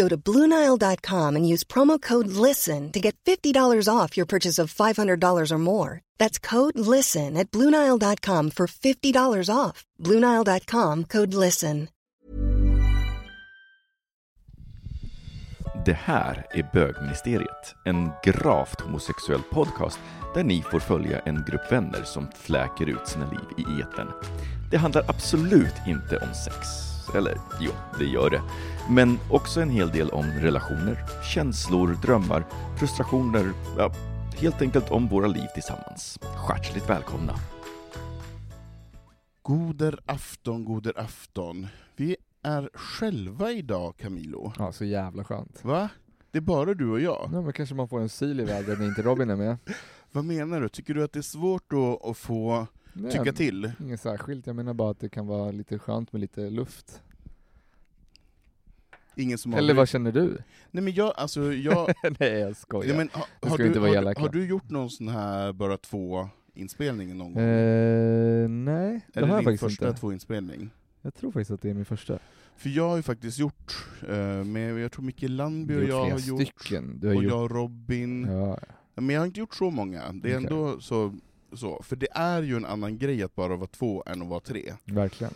Go to BlueNile.com and use promo code LISTEN to get $50 off your purchase of $500 or more. That's code LISTEN at BlueNile.com for $50 off. BlueNile.com code LISTEN. Det här är Bögministeriet, en gravt homosexuell podcast där ni får följa en grupp vänner som fläker ut sina liv i etern. Det handlar absolut inte om sex. Eller jo, det gör det. Men också en hel del om relationer, känslor, drömmar, frustrationer, ja, helt enkelt om våra liv tillsammans. Hjärtligt välkomna! Goder afton, goder afton. Vi är själva idag, Camilo. Ja, så jävla skönt. Va? Det är bara du och jag? Ja, men kanske man får en syl i vädret när inte Robin är med. Vad menar du? Tycker du att det är svårt då att få Nej, tycka till? Inget särskilt, jag menar bara att det kan vara lite skönt med lite luft. Ingen som Eller har... vad känner du? Nej men jag, alltså jag... Nej jag skojar. Nej, men, ha, har, du, inte vara har, har du gjort någon sån här bara två inspelning någon gång? Eh, nej, det Eller har jag din faktiskt första inte. två inspelning? Jag tror faktiskt att det är min första. För jag har ju faktiskt gjort, eh, med, jag tror Micke Landby och jag har gjort, stycken. Du har och gjort... jag och Robin. Ja, Men jag har inte gjort så många, det är Okej. ändå så, så, för det är ju en annan grej att bara vara två än att vara tre. verkligen.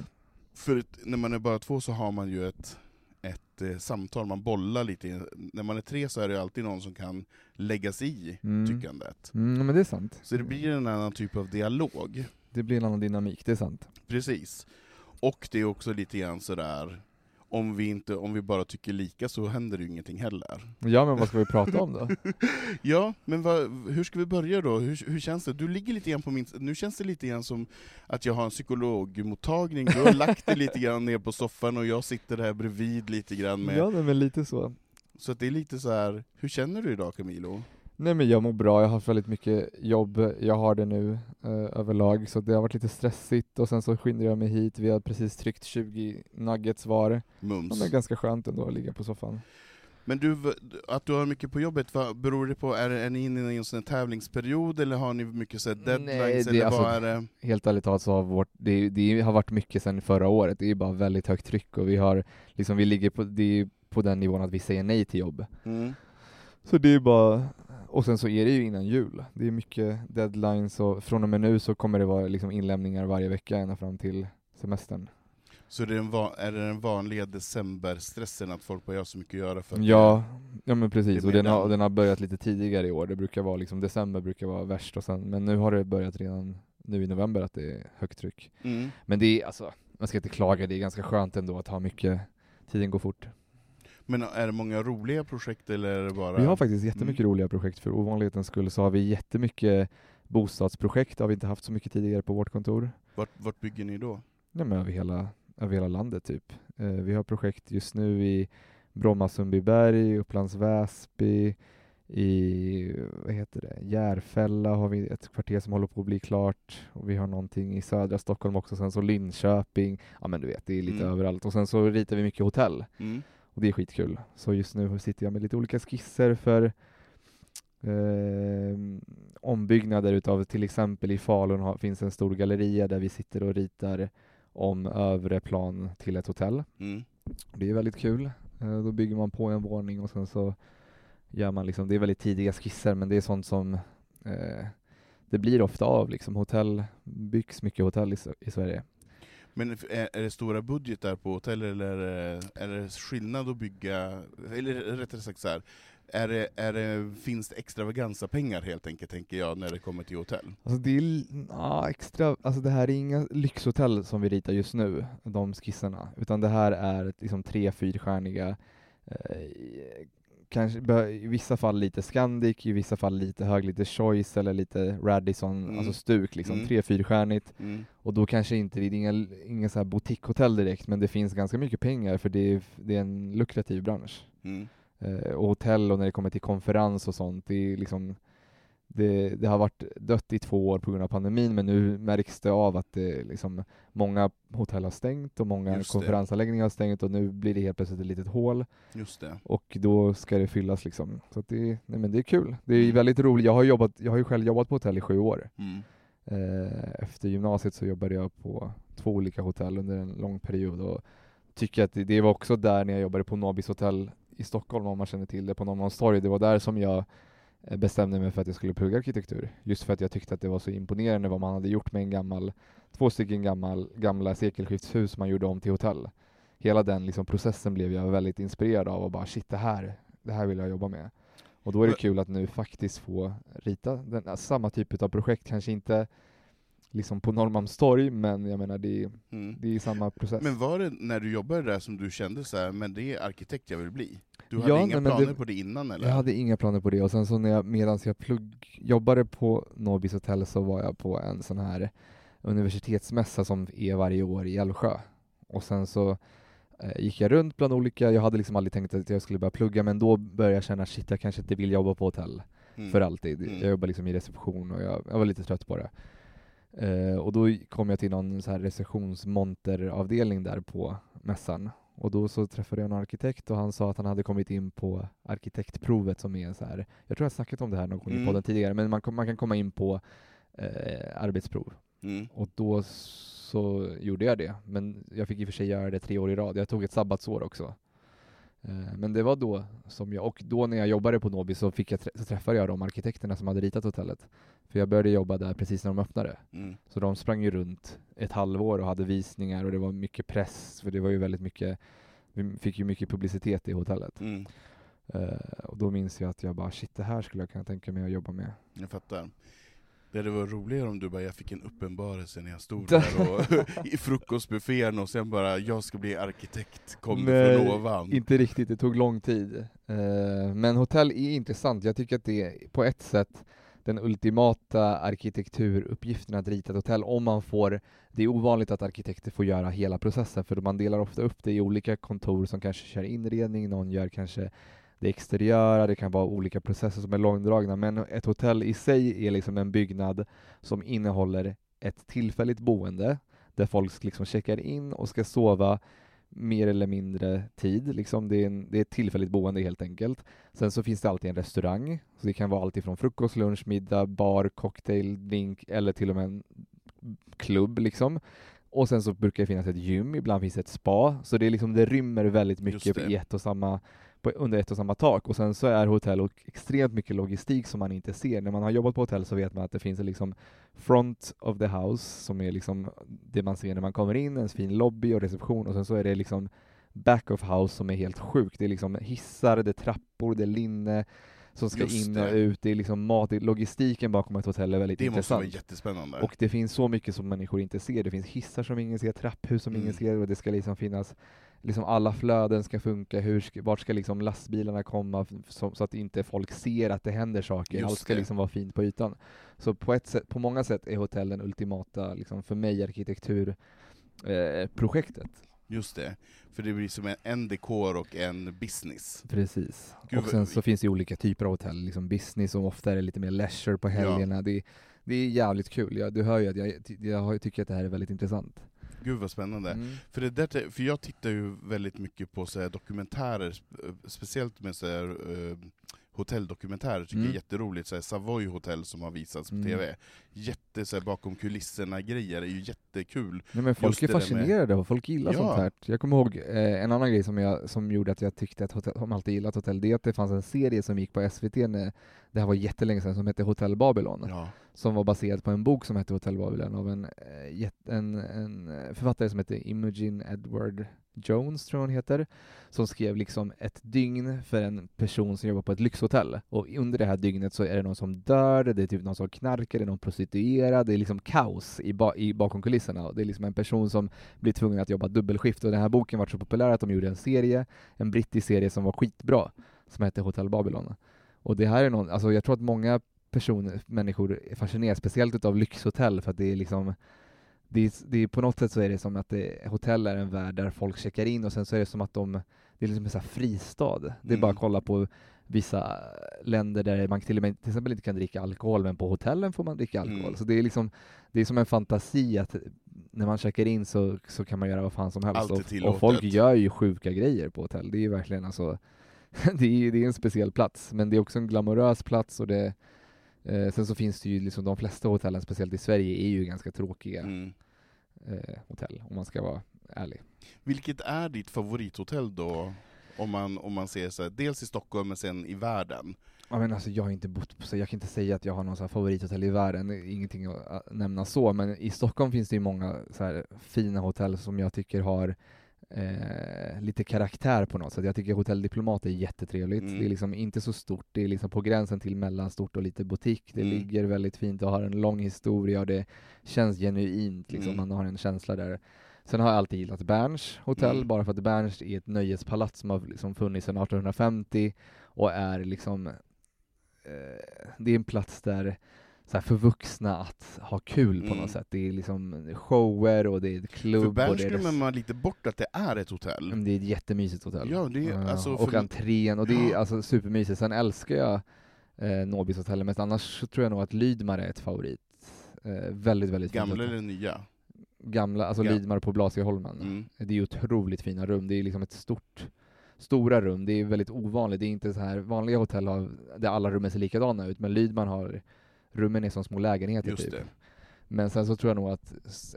För när man är bara två så har man ju ett, ett eh, samtal, man bollar lite. När man är tre så är det alltid någon som kan lägga sig i Mm. tyckandet. Mm, men det är sant. Så det blir en annan typ av dialog. Det blir en annan dynamik, det är sant. Precis. Och det är också lite grann sådär, om vi, inte, om vi bara tycker lika så händer det ju ingenting heller. Ja men vad ska vi prata om då? Ja, men vad, hur ska vi börja då? Hur, hur känns det? Du ligger lite grann på min... Nu känns det lite grann som att jag har en psykologmottagning, du har lagt dig lite grann ner på soffan och jag sitter här bredvid lite grann med... Ja men lite så. Så det är lite så här. hur känner du idag Camilo? Nej men jag mår bra, jag har haft väldigt mycket jobb, jag har det nu eh, överlag, så det har varit lite stressigt och sen så skyndade jag mig hit, vi har precis tryckt 20 nuggets var. Ja, Mums. men ganska skönt ändå att ligga på soffan. Men du, att du har mycket på jobbet, vad beror det på? Är, är ni inne i en sån tävlingsperiod, eller har ni mycket så deadlines, Nej, det- eller alltså- vad är det? Helt ärligt talat så har vårt, det, det har varit mycket sedan förra året, det är bara väldigt högt tryck och vi har, liksom vi ligger på, det på den nivån att vi säger nej till jobb. Mm. Så det är bara, och sen så är det ju innan jul, det är mycket deadlines och från och med nu så kommer det vara liksom inlämningar varje vecka ända fram till semestern. Så det är, en va- är det den vanliga decemberstressen, att folk bara har så mycket att göra för att Ja, ja men precis, och den har, den. den har börjat lite tidigare i år, det brukar vara liksom december brukar vara värst och sen, men nu har det börjat redan nu i november att det är högt tryck. Mm. Men det är alltså, man ska inte klaga, det är ganska skönt ändå att ha mycket, tiden går fort. Men är det många roliga projekt eller är det bara... Vi har faktiskt jättemycket Mm. roliga projekt, för ovanlighetens skull så har vi jättemycket bostadsprojekt, har vi inte haft så mycket tidigare på vårt kontor. Vart, vart bygger ni då? Nej, men över, hela, över hela landet typ. Eh, vi har projekt just nu i Bromma Sundbyberg, Upplands Väsby, i vad heter det, Järfälla har vi ett kvarter som håller på att bli klart och vi har någonting i södra Stockholm också, sen så Linköping, ja men du vet det är lite Mm. överallt och sen så ritar vi mycket hotell Mm. Och det är skitkul. Så just nu sitter jag med lite olika skisser för eh, ombyggnader utav till exempel i Falun har, finns en stor galleria där vi sitter och ritar om övre plan till ett hotell. Mm. Det är väldigt kul. Eh, då bygger man på en våning och sen så gör man liksom, det är väldigt tidiga skisser men det är sånt som eh, det blir ofta av liksom. Hotell, byggs mycket hotell i, i Sverige. Men är, är det stora budgetar på hotell eller är det, är det skillnad att bygga, eller rättare sagt så här. Är det, är det, finns det extravaganza-pengar helt enkelt, tänker jag, när det kommer till hotell? Alltså det är ja, extra, alltså det här är inga lyxhotell som vi ritar just nu, de skisserna, utan det här är liksom tre, fyrstjärniga, eh, kanske i vissa fall lite Scandic, i vissa fall lite hög, lite Choice eller lite Radisson, Mm. alltså stuk liksom, Mm. tre, fyrstjärnigt. Mm. Och då kanske inte, det är inga, inga så här boutiquehotell direkt, men det finns ganska mycket pengar för det är, det är en lukrativ bransch. Mm. Eh, och hotell och när det kommer till konferens och sånt, det är liksom det, det har varit dött i två år på grund av pandemin, men nu märks det av att det liksom, många hotell har stängt och många Just konferensanläggningar har stängt och nu blir det helt plötsligt ett litet hål Just det. och då ska det fyllas liksom. Så det, nej men det är kul. Det är Mm. väldigt roligt. Jag har, jobbat, jag har ju själv jobbat på hotell i sju år. Mm. Eh, efter gymnasiet så jobbade jag på två olika hotell under en lång period och tycker att det, det var också där när jag jobbade på Nobis hotell i Stockholm, om man känner till det, på Norrmalmstorg. Det var där som jag bestämde mig för att jag skulle plugga arkitektur. Just för att jag tyckte att det var så imponerande vad man hade gjort med en gammal, två stycken gammal, gamla sekelskiftshus man gjorde om till hotell. Hela den liksom processen blev jag väldigt inspirerad av och bara shit, det här, det här vill jag jobba med. Och då är det kul att nu faktiskt få rita den, samma typ av projekt, kanske inte liksom på Norrmalmstorg, men jag menar det är, Mm. det är samma process. Men var det när du jobbade där som du kände så här, men det är arkitekt jag vill bli? Du hade Ja, inga nej, planer det- på det innan eller? Jag hade inga planer på det och sen så när jag, medan jag plugg, jobbade på Nobis hotell så var jag på en sån här universitetsmässa som är varje år i Älvsjö. Och sen så eh, gick jag runt bland olika, jag hade liksom aldrig tänkt att jag skulle börja plugga men då började jag känna shit jag kanske inte vill jobba på hotell Mm. för alltid. Mm. Jag jobbade liksom i reception och jag, jag var lite trött på det. Eh, och då kom jag till någon så här receptionsmonteravdelning där på mässan. Och då så träffade jag en arkitekt och han sa att han hade kommit in på arkitektprovet som är så här, jag tror jag har snackat om det här någon gång i Mm. podden tidigare, men man, man kan komma in på eh, arbetsprov. Mm. Och då så gjorde jag det, men jag fick i och för sig göra det tre år i rad. Jag tog ett sabbatsår också. Eh, Men det var då som jag, och då när jag jobbade på Nobi så, fick jag, så träffade jag de arkitekterna som hade ritat hotellet. För jag började jobba där precis när de öppnade. Mm. Så de sprang ju runt ett halvår och hade visningar och det var mycket press, för det var ju väldigt mycket, vi fick ju mycket publicitet i hotellet. Mm. Eh, och då minns jag att jag bara shit, det här skulle jag kunna tänka mig att jobba med. Jag fattar. Det hade varit roligare om du bara, jag fick en uppenbarelse när jag stod där och, i frukostbuffén och sen bara, jag ska bli arkitekt, kom det från ovan. Inte riktigt, det tog lång tid. Eh, men hotell är intressant. Jag tycker att det är på ett sätt den ultimata arkitekturuppgiften att rita ett hotell om man får, det är ovanligt att arkitekter får göra hela processen för man delar ofta upp det i olika kontor som kanske kör inredning, någon gör kanske det exteriöra, det kan vara olika processer som är långdragna, men ett hotell i sig är liksom en byggnad som innehåller ett tillfälligt boende där folk liksom checkar in och ska sova mer eller mindre tid. Liksom det, är en, det är ett tillfälligt boende helt enkelt. Sen så finns det alltid en restaurang. Så det kan vara allt ifrån frukost, lunch, middag, bar, cocktail, drink eller till och med en klubb. Liksom. Och sen så brukar det finnas ett gym, ibland finns det ett spa. Så det, är liksom, det rymmer väldigt mycket i ett och samma, på, under ett och samma tak. Och sen så är hotell och extremt mycket logistik som man inte ser. När man har jobbat på hotell så vet man att det finns en liksom front of the house som är liksom det man ser när man kommer in, en fin lobby och reception och sen så är det liksom back of house som är helt sjukt. Det är liksom hissar, det är trappor, det är linne som ska Just in och det. ut, det är liksom mat, det- logistiken bakom ett hotell är väldigt det måste vara intressant. jättespännande. Och det finns så mycket som människor inte ser. Det finns hissar som ingen ser, trapphus som ingen Mm. ser och det ska liksom finnas liksom alla flöden ska funka, hur ska, vart ska liksom lastbilarna komma så, så att inte folk ser att det händer saker. Just Allt ska det. liksom vara fint på ytan. Så på, ett sätt, på många sätt är hotell den ultimata, liksom för mig, arkitekturprojektet. Eh. Just det, för det blir som en, en dekor och en business. Precis. Gud, och sen så finns det olika typer av hotell, liksom business som ofta är lite mer leisure på helgerna. Det, det är jävligt kul. Ja, du hör ju att jag, jag tycker att det här är väldigt intressant. Gud vad spännande. Mm. För, det där, för jag tittar ju väldigt mycket på så här, dokumentärer, sp- speciellt med så här, eh, hotelldokumentärer, tycker Mm. jag är jätteroligt. Så här, Savoy Hotel som har visats på Mm. TV. Jätte så här, bakom kulisserna-grejer, är ju jättekul. Nej, men folk Just är det med- fascinerade och folk gillar Ja. sånt här. Jag kommer ihåg eh, en annan grej som, jag, som gjorde att jag tyckte att hotell, som alltid gillat hotell, det är att det fanns en serie som gick på SVT när, det här var jättelänge sedan, som hette Hotell Babylon Ja. som var baserad på en bok som hette Hotell Babylon av en, eh, en, en författare som heter Imogen Edward Jones, tror jag hon heter, som skrev liksom ett dygn för en person som jobbar på ett lyxhotell. Och under det här dygnet så är det någon som dör, det är typ någon som knarkar, det är någon prostituerad, det är liksom kaos i, ba i bakom kulisserna. Och det är liksom en person som blir tvungen att jobba dubbelskift. Och den här boken var så populär att de gjorde en serie, en brittisk serie som var skitbra, som hette Hotell Babylon. Och det här är någon, alltså jag tror att många personer, människor fascineras speciellt utav lyxhotell för att det är liksom det är, det är på något sätt så är det som att det, hotell är en värld där folk checkar in och sen så är det som att de, det är liksom en sån här fristad. Det är bara att Mm. kolla på vissa länder där man till och med till exempel inte kan dricka alkohol, men på hotellen får man dricka alkohol. Mm. Så det är liksom, det är som en fantasi att när man checkar in så, så kan man göra vad fan som helst. Och, och folk gör ju sjuka grejer på hotell. Det är ju verkligen alltså, det är, det är en speciell plats, men det är också en glamorös plats och det Eh, sen så finns det ju liksom de flesta hotellen, speciellt i Sverige, är ju ganska tråkiga Mm. eh, hotell, om man ska vara ärlig. Vilket är ditt favorithotell då? Om man, om man ser så här, dels i Stockholm men sen i världen. Ja, men alltså, jag har inte bott på, så jag kan inte säga att jag har någon så favorithotell i världen, ingenting att nämna så, men i Stockholm finns det ju många så fina hotell som jag tycker har eh, lite karaktär på något sätt. Jag tycker Hotell Diplomat är jättetrevligt. Mm. Det är liksom inte så stort, det är liksom på gränsen till mellanstort och lite butik. Det Mm. ligger väldigt fint och har en lång historia och det känns genuint, liksom. Mm. man har en känsla där. Sen har jag alltid gillat Berns hotell, Mm. bara för att Berns är ett nöjespalats som har liksom funnits sedan 1850 och är liksom eh, det är en plats där så här, för vuxna att ha kul på Mm. något sätt. Det är liksom shower och det är klubb För Berns glömmer man lite bort att det är ett hotell. men det är ett jättemysigt hotell. Ja, det är Ja, alltså och för- entrén, och det är Ja. alltså supermysigt. Sen älskar jag eh, Nobis hotell, men annars tror jag nog att Lydmar är ett favorit. Eh, väldigt, väldigt Gamla eller nya? Gamla, alltså Ga- Lydmar på Blasieholmen. Mm. Det är otroligt fina rum. Det är liksom ett stort, stora rum. Det är väldigt ovanligt. Det är inte så här vanliga hotell har, där alla rummen ser likadana ut, men Lydman har rummen är som små lägenheter Just typ. det. Men sen så tror jag nog att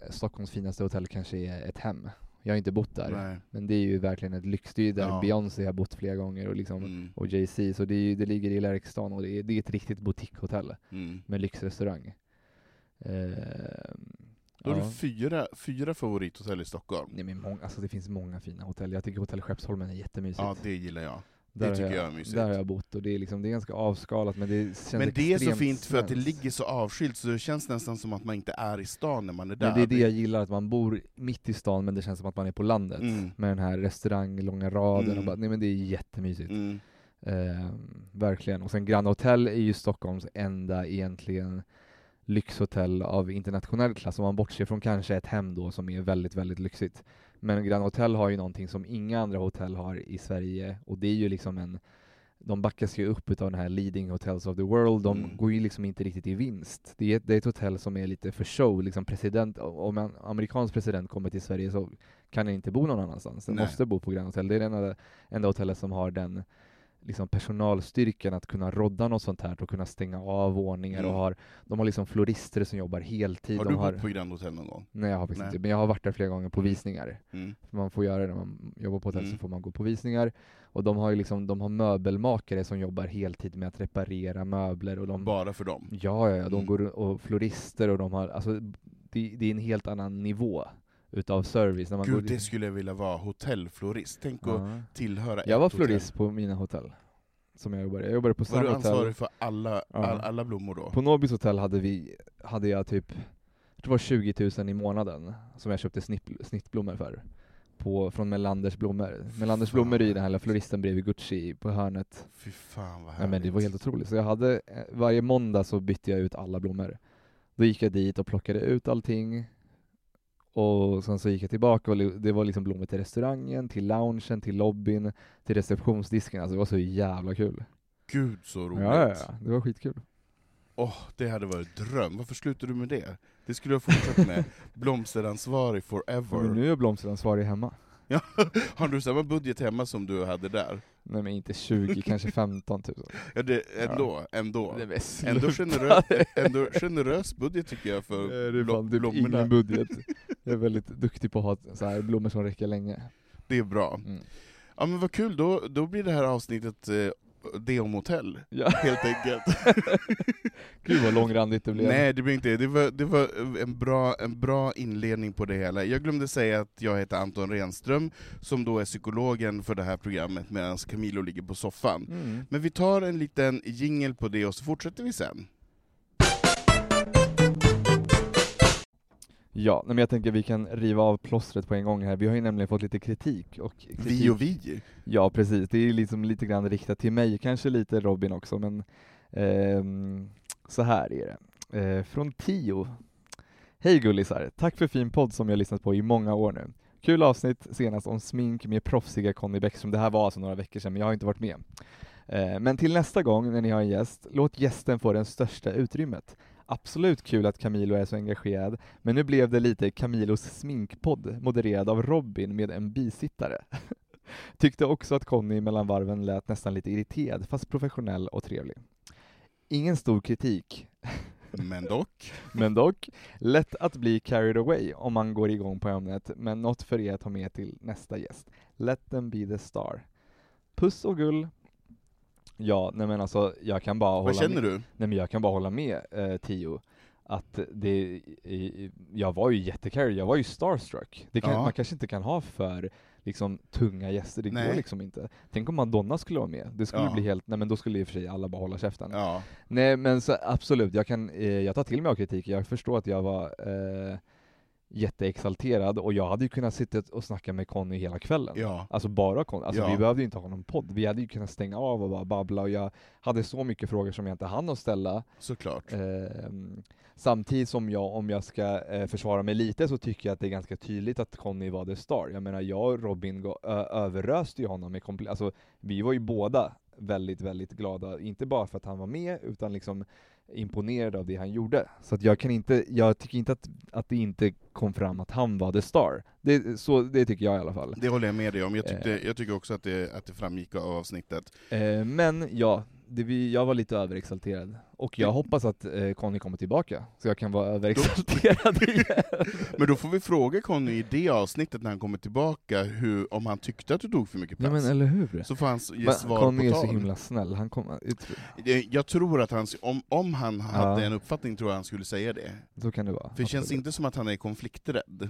Stockholms finaste hotell kanske är ett hem. Jag har inte bott där, Nej. men det är ju verkligen ett lyx. Det är ju där Ja. Beyoncé har bott flera gånger och, liksom, Mm. och Jay-Z, så det, är, det ligger i Lärkstan och det är, det är ett riktigt boutiquehotell Mm. med lyxrestaurang. Eh, Då har ja. du fyra, fyra favorithotell i Stockholm. Nej, men många, alltså det finns många fina hotell. Jag tycker hotell Skeppsholmen är jättemysigt. Ja, det gillar jag. där det tycker jag är mysigt. Där har jag bott och det är, liksom, det är ganska avskalat men det känns Men det är så fint för att det ligger så avskilt, så det känns nästan som att man inte är i stan när man är där. Men det är det jag gillar, att man bor mitt i stan men det känns som att man är på landet. Mm. Med den här restaurang, långa raden Mm. och bara, nej men det är jättemysigt. Mm. Eh, verkligen. Och sen Grand Hotel är ju Stockholms enda egentligen lyxhotell av internationell klass, om man bortser från kanske ett hem då som är väldigt, väldigt lyxigt. Men Grand Hotel har ju någonting som inga andra hotell har i Sverige och det är ju liksom en de backas ju upp utav den här leading hotels of the world, de Mm. går ju liksom inte riktigt i vinst. Det är, ett, det är ett hotell som är lite för show, liksom president, om en amerikansk president kommer till Sverige så kan han inte bo någon annanstans, den Nej. måste bo på Grand Hotel. Det är det enda, enda hotellet som har den liksom personalstyrkan att kunna rodda något sånt här och kunna stänga av våningar Mm. och har, de har liksom florister som jobbar heltid. Har de du har, bott på Grand Hotel någon gång? Nej jag har faktiskt inte, men jag har varit där flera gånger på visningar. Mm. Man får göra det när man jobbar på hotell, Mm. så får man gå på visningar. Och de har ju liksom, de har möbelmakare som jobbar heltid med att reparera möbler och de Bara för dem? Ja, ja, ja, de Mm. går och florister och de har, alltså det, det är en helt annan nivå utav service. När man Gud, går det skulle jag vilja vara, hotellflorist. Tänk att ja. tillhöra Jag var florist på mina hotell. Som jag jobbade. Jag jobbade på Var du ansvarig för alla, Ja. all, alla blommor då? På Nobis hotell hade vi, hade jag typ, det var 20 000 i månaden som jag köpte snitt, snittblommor för. På, från Melanders blommor. Melanders Fan, blommor är ju den här floristen bredvid Gucci på hörnet. Fy fan vad Ja, härligt. men det var helt otroligt. Så jag hade, eh, varje måndag så bytte jag ut alla blommor. Då gick jag dit och plockade ut allting. Och sen så gick jag tillbaka och det var liksom blommor till restaurangen, till loungen, till lobbyn, till receptionsdisken. Alltså det var så jävla kul. Gud så roligt. Ja, ja, ja, det var skitkul. Åh, det hade varit dröm. Varför slutade du med det? Det skulle jag fortsätta med. Blomsteransvarig forever. Men nu är jag blomsteransvarig hemma. Ja. Har du samma budget hemma som du hade där? Nej men inte 20, kanske 15 000. Ja, det, ändå, ändå. Men Ändå, sluta. generös, ändå generös budget tycker jag för det är blo- fan typ blommorna. ingen budget. Jag är väldigt duktig på att ha så här blommor som räcker länge. Det är bra. Mm. Ja men vad kul, då, då blir det här avsnittet eh, det om hotell, Ja. helt enkelt. Gud vad långrandigt det blev. Nej, det blir inte det. Det var, det var en, bra, en bra inledning på det hela. Jag glömde säga att jag heter Anton Renström, som då är psykologen för det här programmet, medan Camilo ligger på soffan. Mm. Men vi tar en liten jingel på det, och så fortsätter vi sen. Ja, men jag tänker vi kan riva av plåstret på en gång här. Vi har ju nämligen fått lite kritik. Och kritik Vi och vi. Ja, precis. Det är liksom lite grann riktat till mig, kanske lite Robin också, men ehm, så här är det. Eh, från Tio. Hej gullisar! Tack för fin podd som jag lyssnat på i många år nu. Kul avsnitt senast om smink med proffsiga Conny Bäckström. Det här var alltså några veckor sedan, men jag har inte varit med. Eh, men till nästa gång när ni har en gäst, låt gästen få det största utrymmet. Absolut kul att Camilo är så engagerad, men nu blev det lite Camilos sminkpodd modererad av Robin med en bisittare. Tyckte också att Conny mellan varven lät nästan lite irriterad, fast professionell och trevlig. Ingen stor kritik, Men dock. men dock lätt att bli carried away om man går igång på ämnet, men något för er att ta med till nästa gäst. Let them be the star. Puss och gull. Ja, nej men alltså, jag kan bara hålla Vad känner med. du? Nej men jag kan bara hålla med eh, Tio, att det, i, jag var ju jättecarried, jag var ju starstruck. Det kan, Ja. Man kanske inte kan ha för liksom tunga gäster, det går Nej. liksom inte. Tänk om Madonna skulle vara med, det skulle Ja. bli helt, nej men då skulle i och för sig alla bara hålla käften. Ja. Nej men så absolut, jag kan, eh, jag tar till mig av kritik, jag förstår att jag var eh, jätteexalterad och jag hade ju kunnat sitta och snacka med Conny hela kvällen. Ja. Alltså bara Conny, alltså Ja. vi behövde ju inte ha någon podd, vi hade ju kunnat stänga av och bara babbla och jag hade så mycket frågor som jag inte hann att ställa. Såklart. Ehm, samtidigt som jag, om jag ska eh, försvara mig lite, så tycker jag att det är ganska tydligt att Conny var the star. Jag menar, jag och Robin gå, ö, överröste ju honom med komple- alltså vi var ju båda väldigt, väldigt glada, inte bara för att han var med, utan liksom imponerade av det han gjorde. Så att jag kan inte, jag tycker inte att, att det inte kom fram att han var the star. Det, så, det tycker jag i alla fall. Det håller jag med dig om. Jag, tyckte, Eh. jag tycker också att det, att det framgick av avsnittet. Eh, men ja, det, vi, jag var lite överexalterad. Och jag hoppas att eh, Conny kommer tillbaka, så jag kan vara överexalterad igen. Men då får vi fråga Conny i det avsnittet när han kommer tillbaka, hur, om han tyckte att du tog för mycket Ja plats. men eller hur? Så får han ge Men svar Conny på är tal. så himla snäll, han kommer, Jag- Jag tror att han, om, om han hade Ja. en uppfattning tror jag han skulle säga det. så kan det vara. För det känns inte som att han är konflikträdd.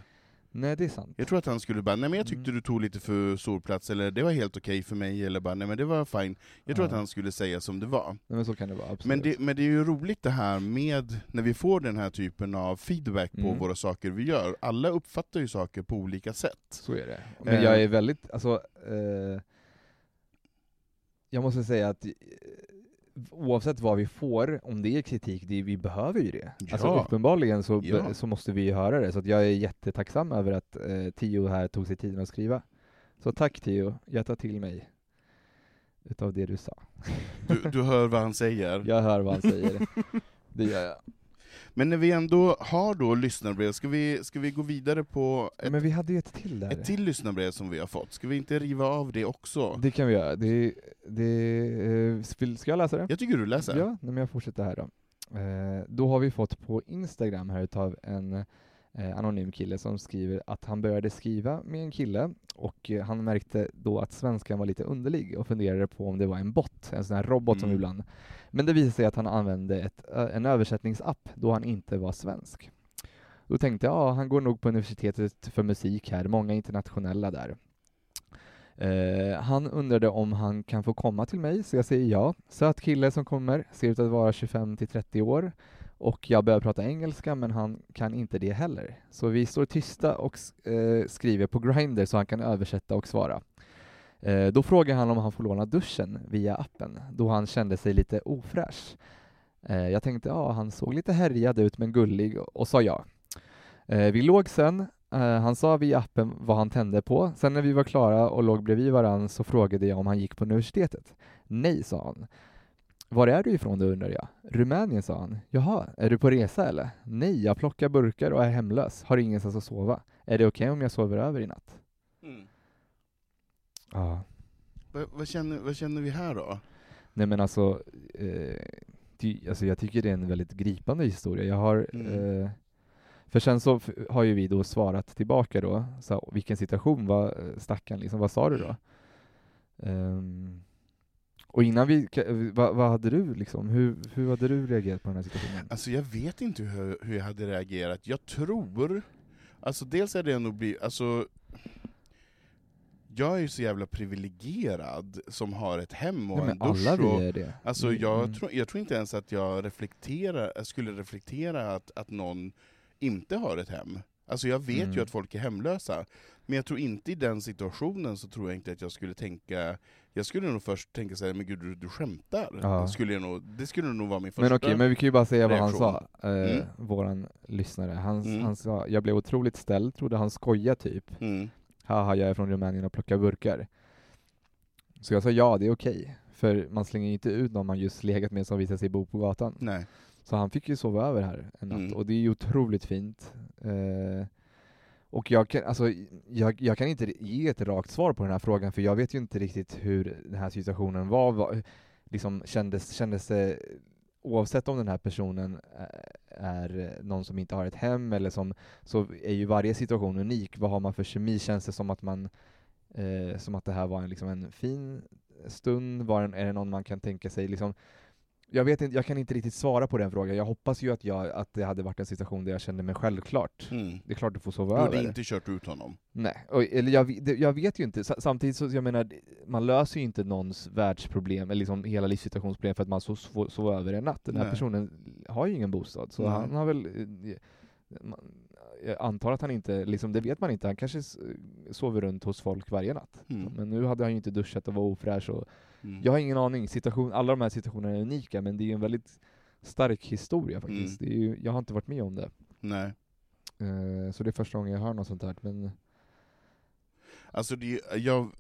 Nej det är sant. Jag tror att han skulle bara, nej men jag tyckte Mm. du tog lite för stor plats, eller det var helt okej för mig, eller bara, nej men det var fine. Jag tror Ja. att han skulle säga som det var. Nej, men så kan det vara, absolut. Men det, men det är ju roligt det här med, när vi får den här typen av feedback på Mm. våra saker vi gör. Alla uppfattar ju saker på olika sätt. Så är det. Men Eh. jag är väldigt, alltså, eh, jag måste säga att eh, oavsett vad vi får, om det är kritik, det, vi behöver ju det. Alltså Ja. uppenbarligen så, Ja. så måste vi ju höra det, så jag är jättetacksam över att eh, Tio här tog sig tiden att skriva. Så tack Tio, jag tar till mig utav det du sa. Du, du hör vad han säger. Jag hör vad han säger. Det gör jag. Men när vi ändå har då lyssnarbrev, ska vi, ska vi gå vidare på ett, Men vi hade ju ett till där. ett till lyssnarbrev som vi har fått? Ska vi inte riva av det också? Det kan vi göra. Det, det, eh, vill- ska jag läsa det? Jag tycker du läser. Ja, nej, men jag fortsätter här då. Eh, då har vi fått på Instagram här utav en eh, anonym kille som skriver att han började skriva med en kille och eh, han märkte då att svenskan var lite underlig och funderade på om det var en bot, en sån här robot som Mm. ibland. Men det visade sig att han använde ett, en översättningsapp då han inte var svensk. Då tänkte jag, ja, han går nog på universitetet för musik här, många internationella där. Eh, han undrade om han kan få komma till mig, så jag säger ja. Söt kille som kommer, ser ut att vara 25 till 30 år. Och jag börjar prata engelska, men han kan inte det heller. Så vi står tysta och eh, skriver på Grindr så han kan översätta och svara. Eh, då frågar han om han får låna duschen via appen, då han kände sig lite ofräsch. Eh, jag tänkte, ja, han såg lite härjad ut men gullig och, sa ja. Eh, vi låg sen, eh, han sa via appen vad han tände på. Sen när vi var klara och låg bredvid varann så frågade jag om han gick på universitetet. Nej, sa han. Var är du ifrån då undrar jag. Rumänien, sa han. Jaha, är du på resa eller? Nej, jag plockar burkar och är hemlös. Har ingenstans att sova. Är det okej om jag sover över i natt? Mm. Ja. Vad, vad, känner, vad känner vi här då? Nej men alltså, eh, det, alltså jag tycker det är en väldigt gripande historia. Jag har, Mm. eh, för sen så har ju vi då svarat tillbaka då, så, vilken situation var eh, stackaren liksom, vad sa du då? Ehm, Och innan vi, ka- vad, vad hade du liksom, hur, hur hade du reagerat på den här situationen? Alltså jag vet inte hur, hur jag hade reagerat. Jag tror, alltså dels är det nog bli, alltså jag är ju så jävla privilegierad som har ett hem och Nej, en dusch. alla och, vi är det. Alltså Mm, jag, mm. tror, jag tror inte ens att jag reflekterar, skulle reflektera att, att någon inte har ett hem. Alltså jag vet ju Mm. att folk är hemlösa, men jag tror inte i den situationen så tror jag inte att jag skulle tänka, jag skulle nog först tänka såhär, men gud du, du skämtar? Ja. Skulle jag nog, det skulle nog vara min första Men okej, men vi kan ju bara säga vad han sa, eh, Mm. våran lyssnare. Han, Mm. han sa, jag blev otroligt ställd, trodde han skojade typ. Mm. Haha, jag är från Rumänien och plockar burkar. Så jag sa ja, det är okej. För man slänger ju inte ut någon man just legat med som visar sig bo på gatan. Nej. Så han fick ju sova över här en natt, Mm. och det är ju otroligt fint. Eh, och jag kan, alltså, jag, jag kan inte ge ett rakt svar på den här frågan, för jag vet ju inte riktigt hur den här situationen var. var liksom kändes, kändes det, oavsett om den här personen eh, är någon som inte har ett hem, eller som, så är ju varje situation unik. Vad har man för kemi? Känns det som att man eh, som att det här var en, liksom en fin stund? Var en, är det någon man kan tänka sig liksom jag vet inte, jag kan inte riktigt svara på den frågan. Jag hoppas ju att, jag, att det hade varit en situation där jag kände mig självklart. Mm. Det är klart du får sova Du hade över. inte kört ut honom? Nej, och, eller jag, det- jag vet ju inte. Sa- Samtidigt så, jag menar, man löser ju inte någons världsproblem, eller liksom hela livssituationsproblem för att man så- får sova över en natt. Den här Nej. personen har ju ingen bostad, så Nej. han har väl eh, man- jag antar att han inte, liksom, det vet man inte, han kanske sover runt hos folk varje natt. Mm. Men nu hade han ju inte duschat och var ofräsch och Mm. jag har ingen aning, Situation, alla de här situationerna är unika, men det är ju en väldigt stark historia faktiskt. Mm. Ju, jag har inte varit med om det. Nej. Eh, så det är första gången jag hör något sånt här. Men Alltså det, jag,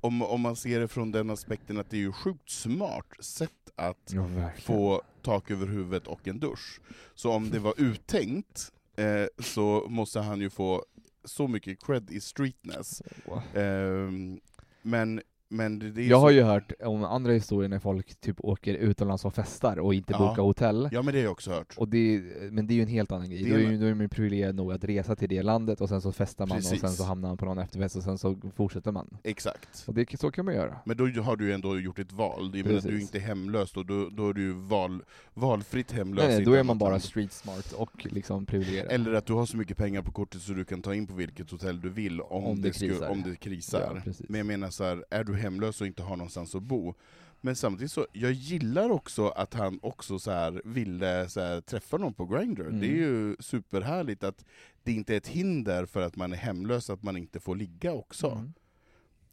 om, om man ser det från den aspekten att det är ju sjukt smart sätt att ja, få tak över huvudet och en dusch. Så om det var uttänkt, eh, så måste han ju få så mycket cred i streetness. Wow. Ehm, men, men det, det Jag har så, ju hört om andra historier när folk typ åker utomlands och festar och inte Ja. bokar hotell. Ja men det har jag också hört. Och det, men det är ju en helt annan grej. Det Då är ju, då är man privilegierad nog att resa till det landet och sen så festar man och Precis. sen så hamnar man på någon efterfest och sen så fortsätter man. Exakt. Och det, så kan man göra. Men då har du ju ändå gjort ett val, jag menar, du är inte hemlös, och då, då är du val, valfritt hemlös. Nej, nej, då är man bara land. street smart och liksom privilegierad. Eller att du har så mycket pengar på kortet så du kan ta in på vilket hotell du vill om, Om det det, krisar. om det krisar. Ja. Men jag menar så här, är du hemlös och inte har någonstans att bo, men samtidigt så, jag gillar också att han också så här ville så här, träffa någon på Grindr. Mm. Det är ju superhärligt att det inte är ett hinder för att man är hemlös att man inte får ligga också. Mm.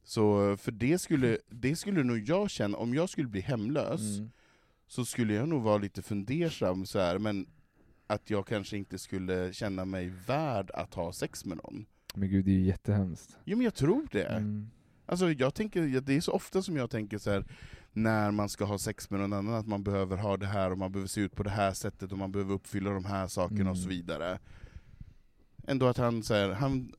Så för det skulle, det skulle nog jag känna, om jag skulle bli hemlös, Mm. så skulle jag nog vara lite fundersam så här, men att jag kanske inte skulle känna mig värd att ha sex med någon. Men gud, det är ju jättehemskt. Jo men jag tror det. Mm. Alltså jag tänker, det är så ofta som jag tänker så här när man ska ha sex med någon annan, att man behöver ha det här, och man behöver se ut på det här sättet, och man behöver uppfylla de här sakerna och så Mm. vidare. Ändå att han, så här, han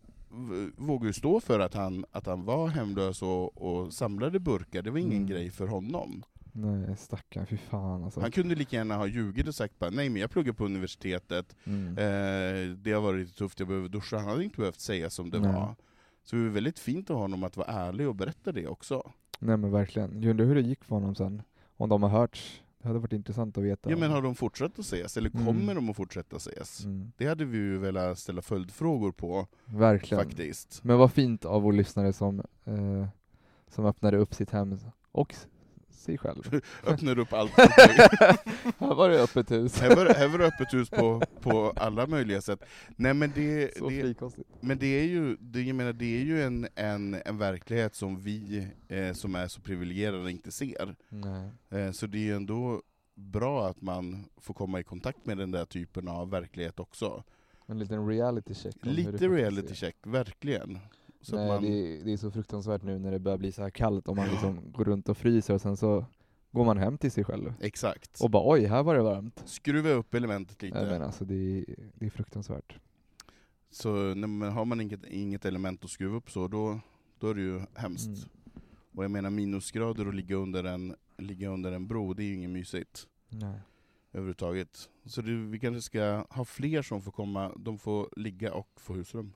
vågar ju stå för att han, att han var hemlös och, och samlade burkar, det var ingen Mm. grej för honom. Nej, stackarn, fy fan alltså. Han kunde lika gärna ha ljugit och sagt bara, nej men jag pluggar på universitetet, Mm. eh, det har varit tufft, jag behöver duscha. Han hade inte behövt säga som det Nej. var. Så det var väldigt fint av honom att vara ärlig och berätta det också. Nej men verkligen. Jag undrar hur det gick för honom sen. Om de har hörts. Det hade varit intressant att veta. Ja men har de fortsatt att ses, eller Mm. kommer de att fortsätta ses? mm. Det hade vi ju velat ställa följdfrågor på, Verkligen. faktiskt. Men vad fint av vår lyssnare som, eh, som öppnade upp sitt hem och sig själv. Öppnar upp allt. Här var det öppet hus. här, var, här var det öppet hus på, på alla möjliga sätt. Nej men det, Så det, men det är ju, det, jag menar, det är ju en, en, en verklighet som vi eh, som är så privilegierade inte ser. Nej. Eh, så det är ju ändå bra att man får komma i kontakt med den där typen av verklighet också. En liten reality check. Lite reality check, verkligen. Så Nej, man, det, är, det är så fruktansvärt nu när det börjar bli så här kallt och man liksom går runt och fryser och sen så går man hem till sig själv. Exakt. Och bara oj, här var det varmt. Skruva upp elementet lite. Nej, men alltså det är, det är fruktansvärt. Så när man, har man inget, inget element att skruva upp så, då, då är det ju hemskt. Mm. Och jag menar minusgrader och ligga under en, ligga under en bro, det är ju inget mysigt Nej. överhuvudtaget. Så det, vi kanske ska ha fler som får komma, de får ligga och få husrum.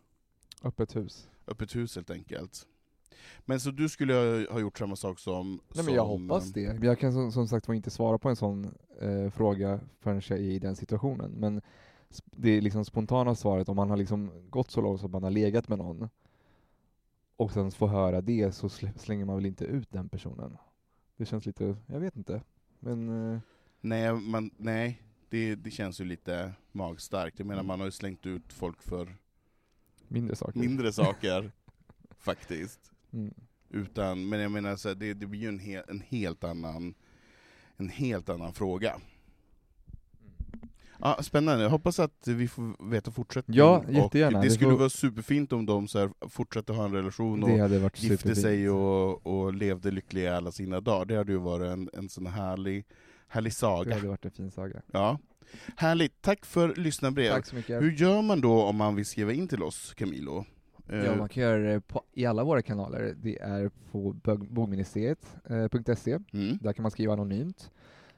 Öppet hus. Öppet hus helt enkelt. Men så du skulle ha- gjort samma sak som... Nej men jag som, hoppas det. Men Jag kan som, som sagt var inte svara på en sån eh, fråga förrän jag är i den situationen. Men det är liksom spontana svaret, om man har liksom gått så långt att man har legat med någon och sen får höra det så sl- slänger man väl inte ut den personen. Det känns lite, jag vet inte. Men eh, Nej, man, nej det, det känns ju lite magstarkt. Jag menar, man har ju slängt ut folk för mindre saker. mindre saker, faktiskt. Mm. Utan, men jag menar, så här, det, det blir ju en, he, en helt annan en helt annan fråga. Ja, spännande, jag hoppas att vi får veta fortsättning. Ja, och jättegärna. Det Det skulle vara superfint om de så här, fortsätter ha en relation och gifte sig och, och levde lyckliga alla sina dagar. Det hade ju varit en, en sån härlig, härlig Det saga. hade varit en fin saga. Ja. Härligt, tack för lyssnarbrev. Tack så mycket. Hur gör man då om man vill skriva in till oss, Camilo? Eh, Ja, man kan göra det på, i alla våra kanaler. Det är på bogministeriet.se. mm. Där kan man skriva anonymt.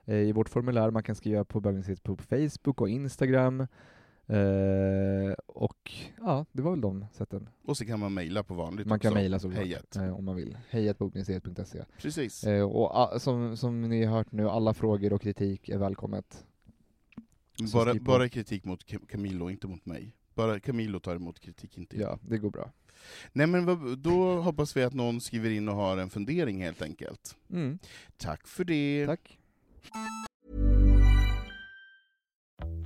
Eh, I vårt formulär man kan skriva på bögministeriet på Facebook och Instagram. Eh, och ja, det var väl de sätten. Och så kan man mejla på vanligt Man kan också. mejla såklart Hejet. eh, om man vill. Hejatbogministeriet.se. Precis. Eh, och a, som, som ni har hört nu, alla frågor och kritik är välkommet. så bara, skriv på. bara kritik mot Cam- Camilo, inte mot mig. Bara Camilo tar emot kritik, inte jag. Ja, det går bra. Nej men vad- då hoppas vi att någon skriver in och har en fundering helt enkelt. Mm, Tack för det. tack.